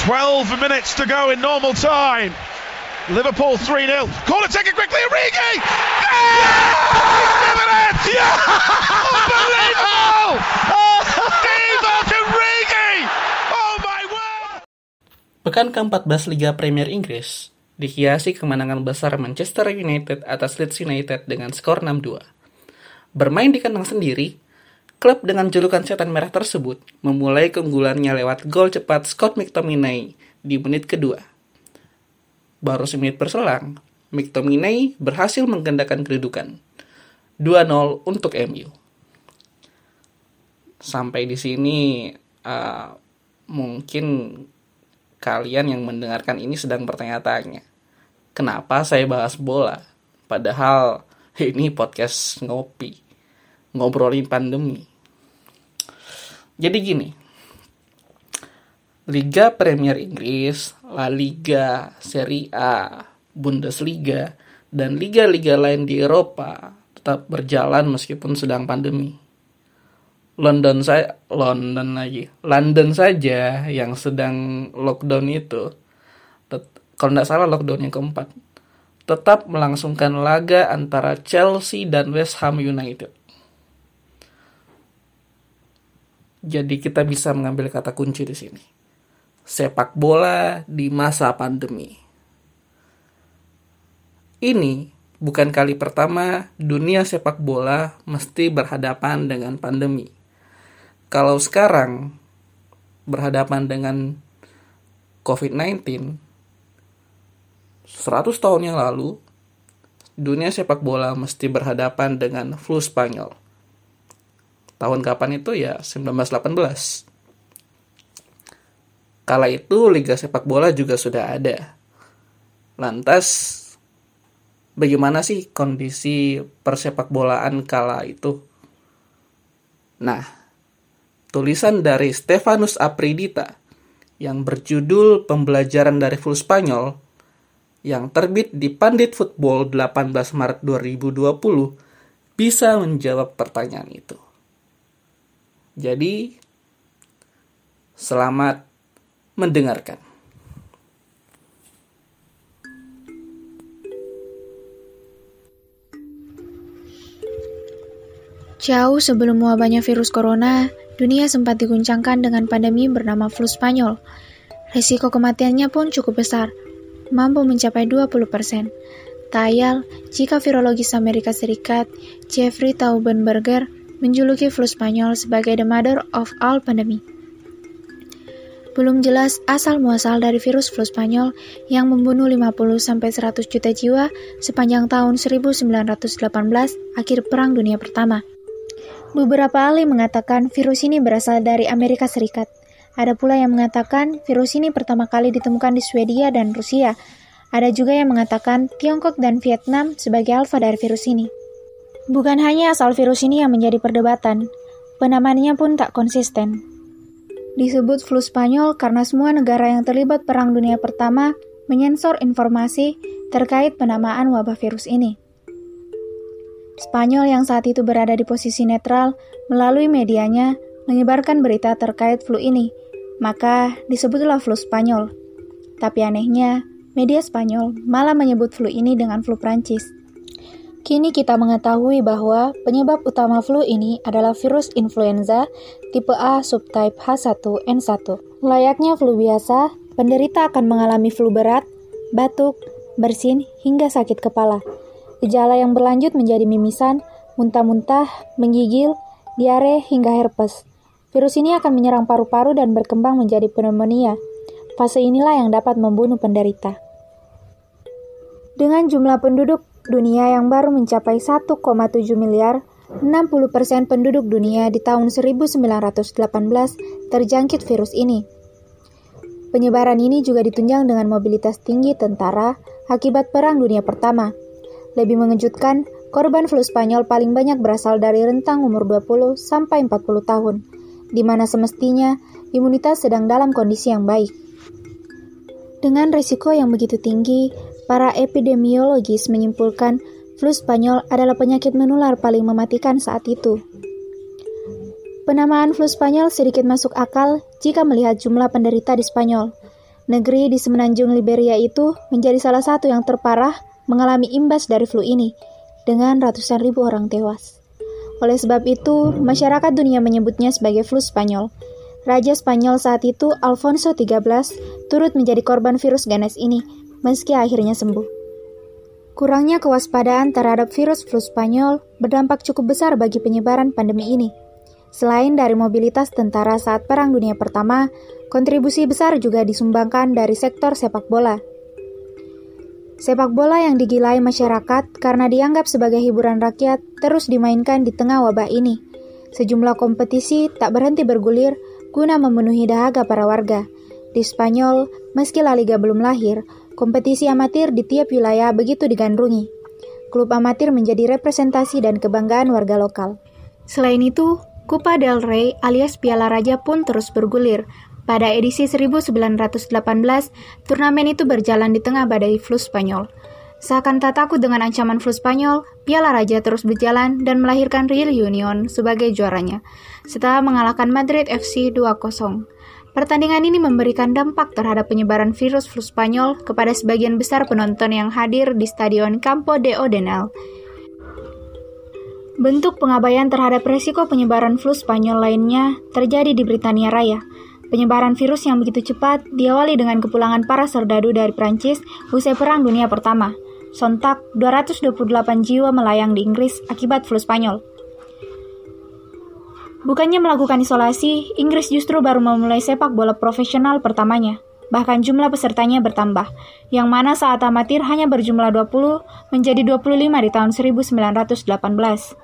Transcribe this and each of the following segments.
12 minutes to go in normal time. Liverpool 3 0. Corner taken quickly, Origi! Yeah! It! Yeah! Unbelievable! Oh! Pekan ke-14 Liga Premier Inggris dihiasi kemenangan besar Manchester United atas Leeds United dengan skor 6-2. Bermain di kandang sendiri, klub dengan julukan setan merah tersebut memulai keunggulannya lewat gol cepat Scott McTominay di menit kedua. Baru semenit berselang, McTominay berhasil menggandakan kedudukan. 2-0 untuk MU. Sampai di sini uh, mungkin kalian yang mendengarkan ini sedang bertanya-tanya. Kenapa saya bahas bola? Padahal ini podcast ngopi. Ngobrolin pandemi. Jadi gini, Liga Premier Inggris, La Liga, Serie A, Bundesliga, dan liga-liga lain di Eropa tetap berjalan meskipun sedang pandemi. London saya London lagi London saja yang sedang lockdown itu kalau tidak salah lockdown yang keempat tetap melangsungkan laga antara Chelsea dan West Ham United Jadi kita bisa mengambil kata kunci di sini. Sepak bola di masa pandemi. Ini bukan kali pertama dunia sepak bola mesti berhadapan dengan pandemi. Kalau sekarang berhadapan dengan COVID-19, 100 tahun yang lalu, dunia sepak bola mesti berhadapan dengan flu Spanyol tahun kapan itu ya 1918. Kala itu liga sepak bola juga sudah ada. Lantas bagaimana sih kondisi persepak bolaan kala itu? Nah, tulisan dari Stefanus Apridita yang berjudul Pembelajaran dari Flu Spanyol yang terbit di Pandit Football 18 Maret 2020 bisa menjawab pertanyaan itu. Jadi, selamat mendengarkan. Jauh sebelum wabahnya virus corona, dunia sempat diguncangkan dengan pandemi bernama flu Spanyol. Risiko kematiannya pun cukup besar, mampu mencapai 20%. Tayal, jika virologis Amerika Serikat, Jeffrey Taubenberger, menjuluki flu Spanyol sebagai the mother of all pandemi. Belum jelas asal-muasal dari virus flu Spanyol yang membunuh 50-100 juta jiwa sepanjang tahun 1918 akhir Perang Dunia Pertama. Beberapa ahli mengatakan virus ini berasal dari Amerika Serikat. Ada pula yang mengatakan virus ini pertama kali ditemukan di Swedia dan Rusia. Ada juga yang mengatakan Tiongkok dan Vietnam sebagai alfa dari virus ini. Bukan hanya asal virus ini yang menjadi perdebatan, penamaannya pun tak konsisten. Disebut flu Spanyol karena semua negara yang terlibat Perang Dunia Pertama menyensor informasi terkait penamaan wabah virus ini. Spanyol yang saat itu berada di posisi netral melalui medianya menyebarkan berita terkait flu ini, maka disebutlah flu Spanyol. Tapi anehnya, media Spanyol malah menyebut flu ini dengan flu Prancis. Kini kita mengetahui bahwa penyebab utama flu ini adalah virus influenza tipe A subtype H1N1. Layaknya flu biasa, penderita akan mengalami flu berat, batuk, bersin, hingga sakit kepala. Gejala yang berlanjut menjadi mimisan, muntah-muntah, menggigil, diare, hingga herpes. Virus ini akan menyerang paru-paru dan berkembang menjadi pneumonia. Fase inilah yang dapat membunuh penderita. Dengan jumlah penduduk dunia yang baru mencapai 1,7 miliar, 60% penduduk dunia di tahun 1918 terjangkit virus ini. Penyebaran ini juga ditunjang dengan mobilitas tinggi tentara akibat Perang Dunia Pertama. Lebih mengejutkan, korban flu Spanyol paling banyak berasal dari rentang umur 20 sampai 40 tahun, di mana semestinya imunitas sedang dalam kondisi yang baik. Dengan risiko yang begitu tinggi, Para epidemiologis menyimpulkan flu Spanyol adalah penyakit menular paling mematikan saat itu. Penamaan flu Spanyol sedikit masuk akal jika melihat jumlah penderita di Spanyol. Negeri di semenanjung Liberia itu menjadi salah satu yang terparah mengalami imbas dari flu ini, dengan ratusan ribu orang tewas. Oleh sebab itu, masyarakat dunia menyebutnya sebagai flu Spanyol. Raja Spanyol saat itu, Alfonso XIII, turut menjadi korban virus ganas ini, meski akhirnya sembuh. Kurangnya kewaspadaan terhadap virus flu Spanyol berdampak cukup besar bagi penyebaran pandemi ini. Selain dari mobilitas tentara saat Perang Dunia Pertama, kontribusi besar juga disumbangkan dari sektor sepak bola. Sepak bola yang digilai masyarakat karena dianggap sebagai hiburan rakyat terus dimainkan di tengah wabah ini. Sejumlah kompetisi tak berhenti bergulir guna memenuhi dahaga para warga. Di Spanyol, meski La Liga belum lahir, kompetisi amatir di tiap wilayah begitu digandrungi. Klub amatir menjadi representasi dan kebanggaan warga lokal. Selain itu, Copa del Rey alias Piala Raja pun terus bergulir, pada edisi 1918, turnamen itu berjalan di tengah badai flu Spanyol. Seakan tak takut dengan ancaman flu Spanyol, Piala Raja terus berjalan dan melahirkan Real Union sebagai juaranya, setelah mengalahkan Madrid FC 2-0. Pertandingan ini memberikan dampak terhadap penyebaran virus flu Spanyol kepada sebagian besar penonton yang hadir di Stadion Campo de Odenal. Bentuk pengabaian terhadap resiko penyebaran flu Spanyol lainnya terjadi di Britania Raya, Penyebaran virus yang begitu cepat diawali dengan kepulangan para serdadu dari Prancis usai Perang Dunia Pertama. Sontak, 228 jiwa melayang di Inggris akibat flu Spanyol. Bukannya melakukan isolasi, Inggris justru baru memulai sepak bola profesional pertamanya. Bahkan jumlah pesertanya bertambah, yang mana saat amatir hanya berjumlah 20 menjadi 25 di tahun 1918.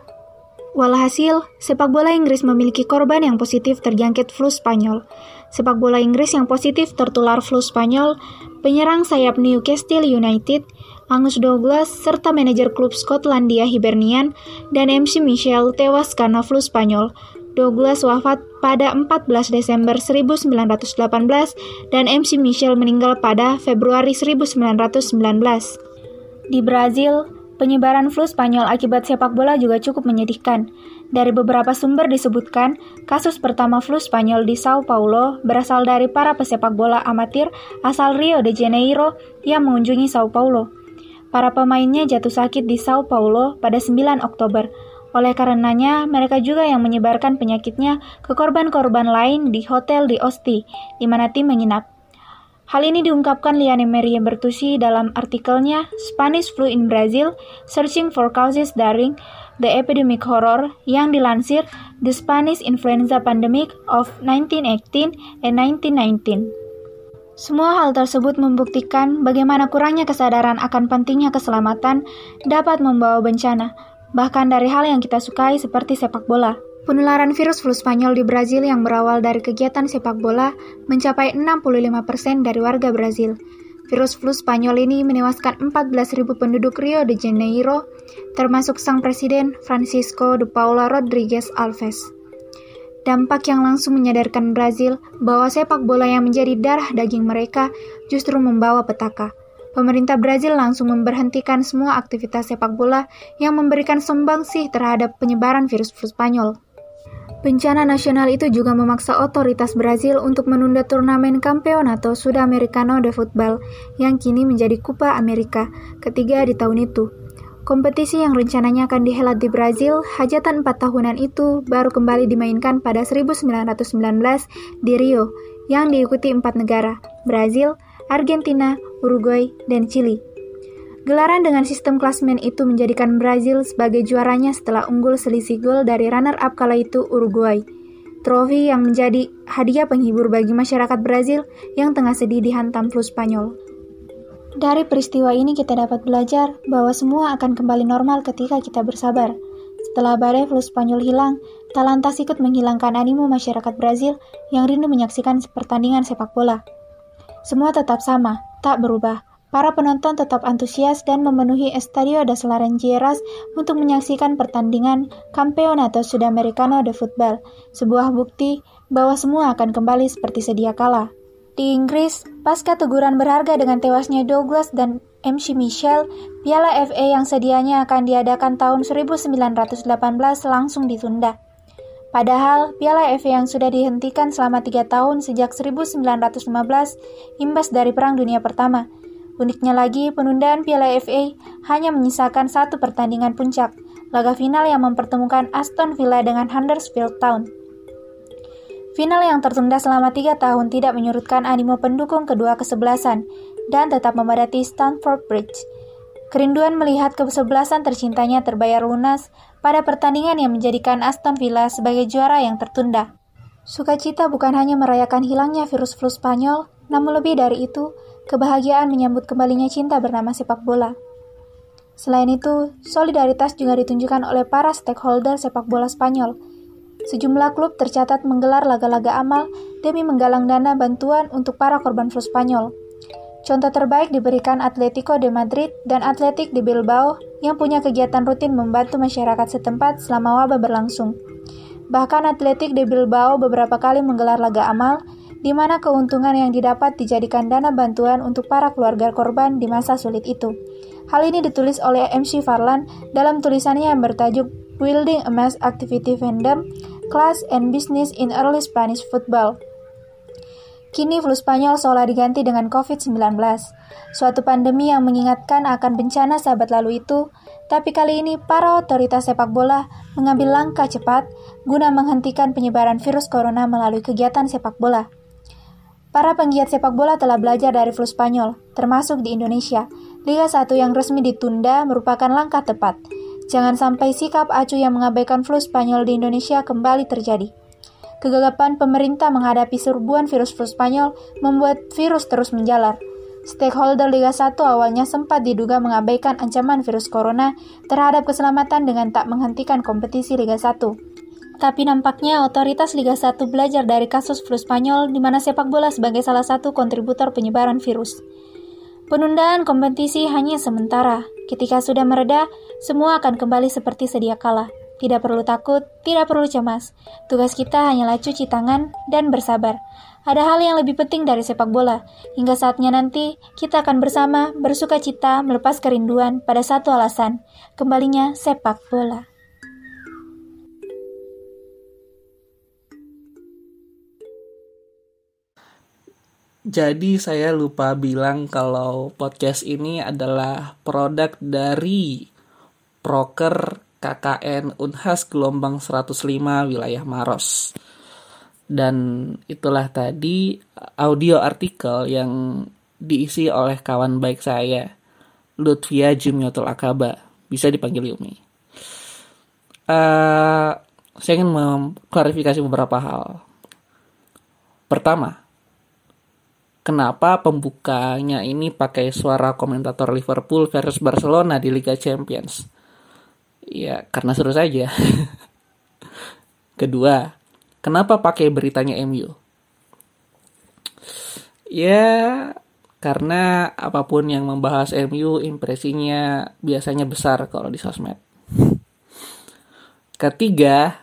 Walhasil, sepak bola Inggris memiliki korban yang positif terjangkit flu Spanyol. Sepak bola Inggris yang positif tertular flu Spanyol, penyerang sayap Newcastle United, Angus Douglas, serta manajer klub Skotlandia Hibernian, dan MC Michel tewas karena flu Spanyol. Douglas wafat pada 14 Desember 1918 dan MC Michel meninggal pada Februari 1919. Di Brazil, Penyebaran flu Spanyol akibat sepak bola juga cukup menyedihkan. Dari beberapa sumber disebutkan, kasus pertama flu Spanyol di Sao Paulo berasal dari para pesepak bola amatir asal Rio de Janeiro yang mengunjungi Sao Paulo. Para pemainnya jatuh sakit di Sao Paulo pada 9 Oktober. Oleh karenanya, mereka juga yang menyebarkan penyakitnya ke korban-korban lain di hotel di Osti, di mana tim menginap. Hal ini diungkapkan Liane Maria Bertucci dalam artikelnya Spanish Flu in Brazil, Searching for Causes During the Epidemic Horror yang dilansir The Spanish Influenza Pandemic of 1918 and 1919. Semua hal tersebut membuktikan bagaimana kurangnya kesadaran akan pentingnya keselamatan dapat membawa bencana, bahkan dari hal yang kita sukai seperti sepak bola. Penularan virus flu Spanyol di Brazil yang berawal dari kegiatan sepak bola mencapai 65% dari warga Brazil. Virus flu Spanyol ini menewaskan 14.000 penduduk Rio de Janeiro, termasuk sang presiden Francisco de Paula Rodrigues Alves. Dampak yang langsung menyadarkan Brazil bahwa sepak bola yang menjadi darah daging mereka justru membawa petaka. Pemerintah Brazil langsung memberhentikan semua aktivitas sepak bola yang memberikan sumbangsih terhadap penyebaran virus flu Spanyol. Bencana nasional itu juga memaksa otoritas Brazil untuk menunda turnamen Campeonato Sudamericano de Football yang kini menjadi Copa America ketiga di tahun itu. Kompetisi yang rencananya akan dihelat di Brazil, hajatan empat tahunan itu baru kembali dimainkan pada 1919 di Rio, yang diikuti empat negara, Brazil, Argentina, Uruguay, dan Chili. Gelaran dengan sistem klasmen itu menjadikan Brazil sebagai juaranya setelah unggul selisih gol dari runner-up kala itu Uruguay. Trofi yang menjadi hadiah penghibur bagi masyarakat Brazil yang tengah sedih dihantam flu Spanyol. Dari peristiwa ini kita dapat belajar bahwa semua akan kembali normal ketika kita bersabar. Setelah badai flu Spanyol hilang, tak lantas ikut menghilangkan animo masyarakat Brazil yang rindu menyaksikan pertandingan sepak bola. Semua tetap sama, tak berubah. Para penonton tetap antusias dan memenuhi Estadio das Laranjeiras untuk menyaksikan pertandingan Campeonato Sudamericano de Football, sebuah bukti bahwa semua akan kembali seperti sedia kala. Di Inggris, pasca teguran berharga dengan tewasnya Douglas dan MC Michel, Piala FA yang sedianya akan diadakan tahun 1918 langsung ditunda. Padahal, Piala FA yang sudah dihentikan selama tiga tahun sejak 1915 imbas dari Perang Dunia Pertama. Uniknya lagi, penundaan Piala FA hanya menyisakan satu pertandingan puncak, laga final yang mempertemukan Aston Villa dengan Huddersfield Town. Final yang tertunda selama tiga tahun tidak menyurutkan animo pendukung kedua kesebelasan dan tetap memadati Stamford Bridge. Kerinduan melihat kesebelasan tercintanya terbayar lunas pada pertandingan yang menjadikan Aston Villa sebagai juara yang tertunda. Sukacita bukan hanya merayakan hilangnya virus flu Spanyol, namun lebih dari itu, kebahagiaan menyambut kembalinya cinta bernama sepak bola. Selain itu, solidaritas juga ditunjukkan oleh para stakeholder sepak bola Spanyol, Sejumlah klub tercatat menggelar laga-laga amal demi menggalang dana bantuan untuk para korban flu Spanyol. Contoh terbaik diberikan Atletico de Madrid dan Atletik de Bilbao yang punya kegiatan rutin membantu masyarakat setempat selama wabah berlangsung. Bahkan Atletik de Bilbao beberapa kali menggelar laga amal, di mana keuntungan yang didapat dijadikan dana bantuan untuk para keluarga korban di masa sulit itu. Hal ini ditulis oleh MC Farlan dalam tulisannya yang bertajuk Building a Mass Activity Fandom, Class and Business in Early Spanish Football. Kini flu Spanyol seolah diganti dengan COVID-19, suatu pandemi yang mengingatkan akan bencana sahabat lalu itu, tapi kali ini para otoritas sepak bola mengambil langkah cepat guna menghentikan penyebaran virus corona melalui kegiatan sepak bola. Para penggiat sepak bola telah belajar dari flu Spanyol, termasuk di Indonesia. Liga 1 yang resmi ditunda merupakan langkah tepat, Jangan sampai sikap acuh yang mengabaikan flu Spanyol di Indonesia kembali terjadi. Kegagapan pemerintah menghadapi serbuan virus flu Spanyol membuat virus terus menjalar. Stakeholder Liga 1 awalnya sempat diduga mengabaikan ancaman virus corona terhadap keselamatan dengan tak menghentikan kompetisi Liga 1. Tapi nampaknya otoritas Liga 1 belajar dari kasus flu Spanyol di mana sepak bola sebagai salah satu kontributor penyebaran virus. Penundaan kompetisi hanya sementara. Ketika sudah mereda, semua akan kembali seperti sedia kala. Tidak perlu takut, tidak perlu cemas. Tugas kita hanyalah cuci tangan dan bersabar. Ada hal yang lebih penting dari sepak bola. Hingga saatnya nanti, kita akan bersama bersuka cita melepas kerinduan pada satu alasan, kembalinya sepak bola. Jadi saya lupa bilang kalau podcast ini adalah produk dari proker KKN Unhas gelombang 105 wilayah Maros. Dan itulah tadi audio artikel yang diisi oleh kawan baik saya, Lutfia Jumyotul Akaba. Bisa dipanggil Yumi. Uh, saya ingin mengklarifikasi beberapa hal. Pertama, kenapa pembukanya ini pakai suara komentator Liverpool versus Barcelona di Liga Champions. Ya, karena seru saja. Kedua, kenapa pakai beritanya MU? Ya, karena apa pun yang membahas MU impresinya biasanya besar kalau di sosmed. Ketiga,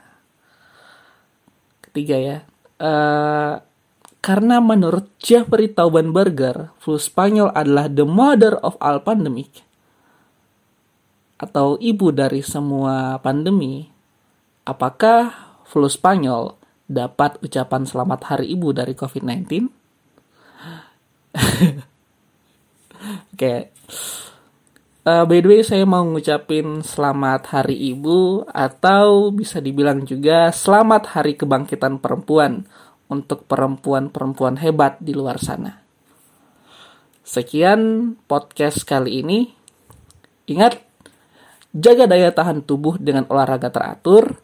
ketiga ya, uh, karena menurut Jeffrey Taubenberger, flu Spanyol adalah the mother of all pandemic atau ibu dari semua pandemi. Apakah flu Spanyol dapat ucapan selamat hari ibu dari COVID-19? Oke. Okay. Uh, by the way, saya mau ngucapin selamat hari ibu atau bisa dibilang juga selamat hari kebangkitan perempuan untuk perempuan-perempuan hebat di luar sana. Sekian podcast kali ini. Ingat, jaga daya tahan tubuh dengan olahraga teratur,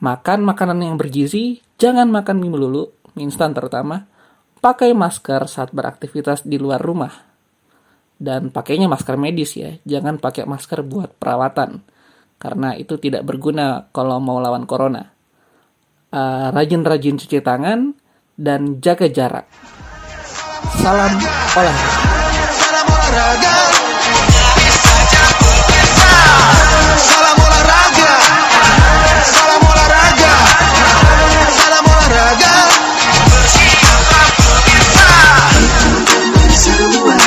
makan makanan yang bergizi, jangan makan mie melulu, mie instan terutama, pakai masker saat beraktivitas di luar rumah. Dan pakainya masker medis ya, jangan pakai masker buat perawatan, karena itu tidak berguna kalau mau lawan corona. Eh, rajin-rajin uh, cuci tangan, dan jaga jarak. Salam olahraga. Salam olahraga. Salam olahraga. Salam olahraga. Bersih apa Semua